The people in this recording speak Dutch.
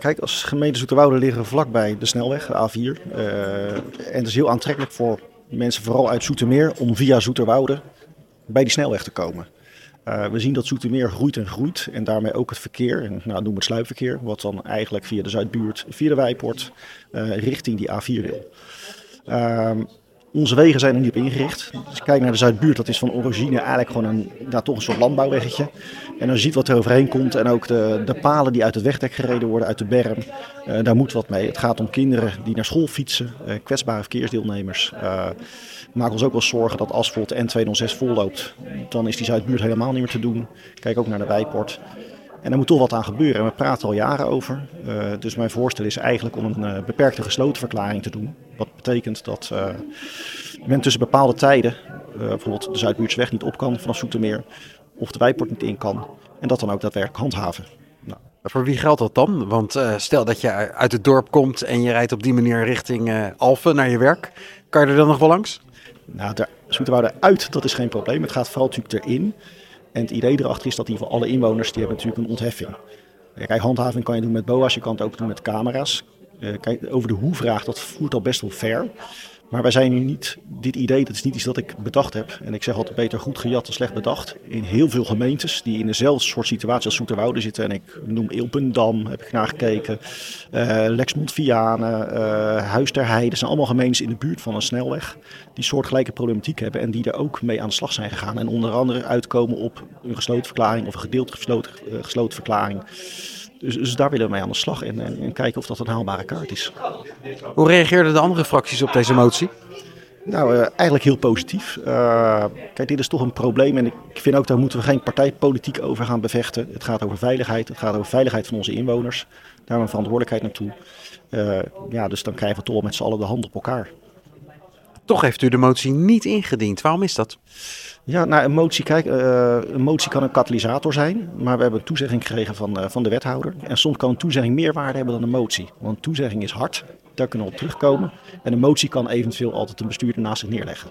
Kijk, als gemeente Zoeterwoude liggen vlakbij de snelweg, de A4. Uh, en het is heel aantrekkelijk voor mensen, vooral uit Zoetermeer, om via Zoeterwoude bij die snelweg te komen. Uh, we zien dat Zoetermeer groeit en groeit en daarmee ook het verkeer, en, nou, noem het sluipverkeer, wat dan eigenlijk via de Zuidbuurt, via de Wijport, uh, richting die A4 wil. Onze wegen zijn er niet op ingericht. Als je kijkt naar de Zuidbuurt, dat is van origine eigenlijk gewoon een, toch een soort landbouwweggetje. En je ziet wat er overheen komt en ook de, de palen die uit het wegdek gereden worden, uit de berm, uh, daar moet wat mee. Het gaat om kinderen die naar school fietsen, uh, kwetsbare verkeersdeelnemers. Uh, maken ons ook wel zorgen dat als de N206 volloopt, dan is die Zuidbuurt helemaal niet meer te doen. Kijk ook naar de Wijport. En er moet toch wat aan gebeuren. En we praten al jaren over. Dus mijn voorstel is eigenlijk om een beperkte gesloten verklaring te doen. Wat betekent dat uh, men tussen bepaalde tijden, bijvoorbeeld de Zuidbuurtsweg niet op kan vanaf Zoetermeer, of de Wijport niet in kan. En dat dan ook daadwerkelijk handhaven. Nou. Voor wie geldt dat dan? Want stel dat je uit het dorp komt en je rijdt op die manier richting Alphen naar je werk. Kan je er dan nog wel langs? Nou, de Zoeterwoude uit, dat is geen probleem. Het gaat vooral natuurlijk erin. En het idee erachter is dat in ieder geval alle inwoners die hebben natuurlijk een ontheffing. Kijk, handhaving kan je doen met BOA's, je kan het ook doen met camera's. Kijk, over de hoe-vraag, dat voert al best wel ver. Maar wij zijn nu niet, dit idee, dat is niet iets dat ik bedacht heb. En ik zeg altijd beter goed gejat dan slecht bedacht. In heel veel gemeentes die in dezelfde soort situatie als Zoeterwoude zitten. En ik noem Ilpendam, heb ik naar gekeken. Uh, Lexmond Vianen, uh, Huis Heide. zijn allemaal gemeentes in de buurt van een snelweg. Die soortgelijke problematiek hebben en die er ook mee aan de slag zijn gegaan. En onder andere uitkomen op een gesloten verklaring of een gedeeld gesloten, gesloten verklaring. Dus, dus, daar willen we mee aan de slag en, en, en, kijken of dat een haalbare kaart is. Hoe reageerden de andere fracties op deze motie? Nou, uh, eigenlijk heel positief. Uh, kijk, dit is toch een probleem en ik vind ook daar moeten we geen partijpolitiek over gaan bevechten. Het gaat over veiligheid, het gaat over veiligheid van onze inwoners. Daar hebben we een verantwoordelijkheid naartoe. Uh, ja, dus dan krijgen we toch met z'n allen de hand op elkaar. Toch heeft u de motie niet ingediend. Waarom is dat? Ja, nou, een motie, kijk, uh, een motie kan een katalysator zijn, maar we hebben een toezegging gekregen van, uh, van de wethouder. En soms kan een toezegging meer waarde hebben dan een motie. Want toezegging is hard, daar kunnen we op terugkomen. En een motie kan eventueel altijd een bestuurder naast zich neerleggen.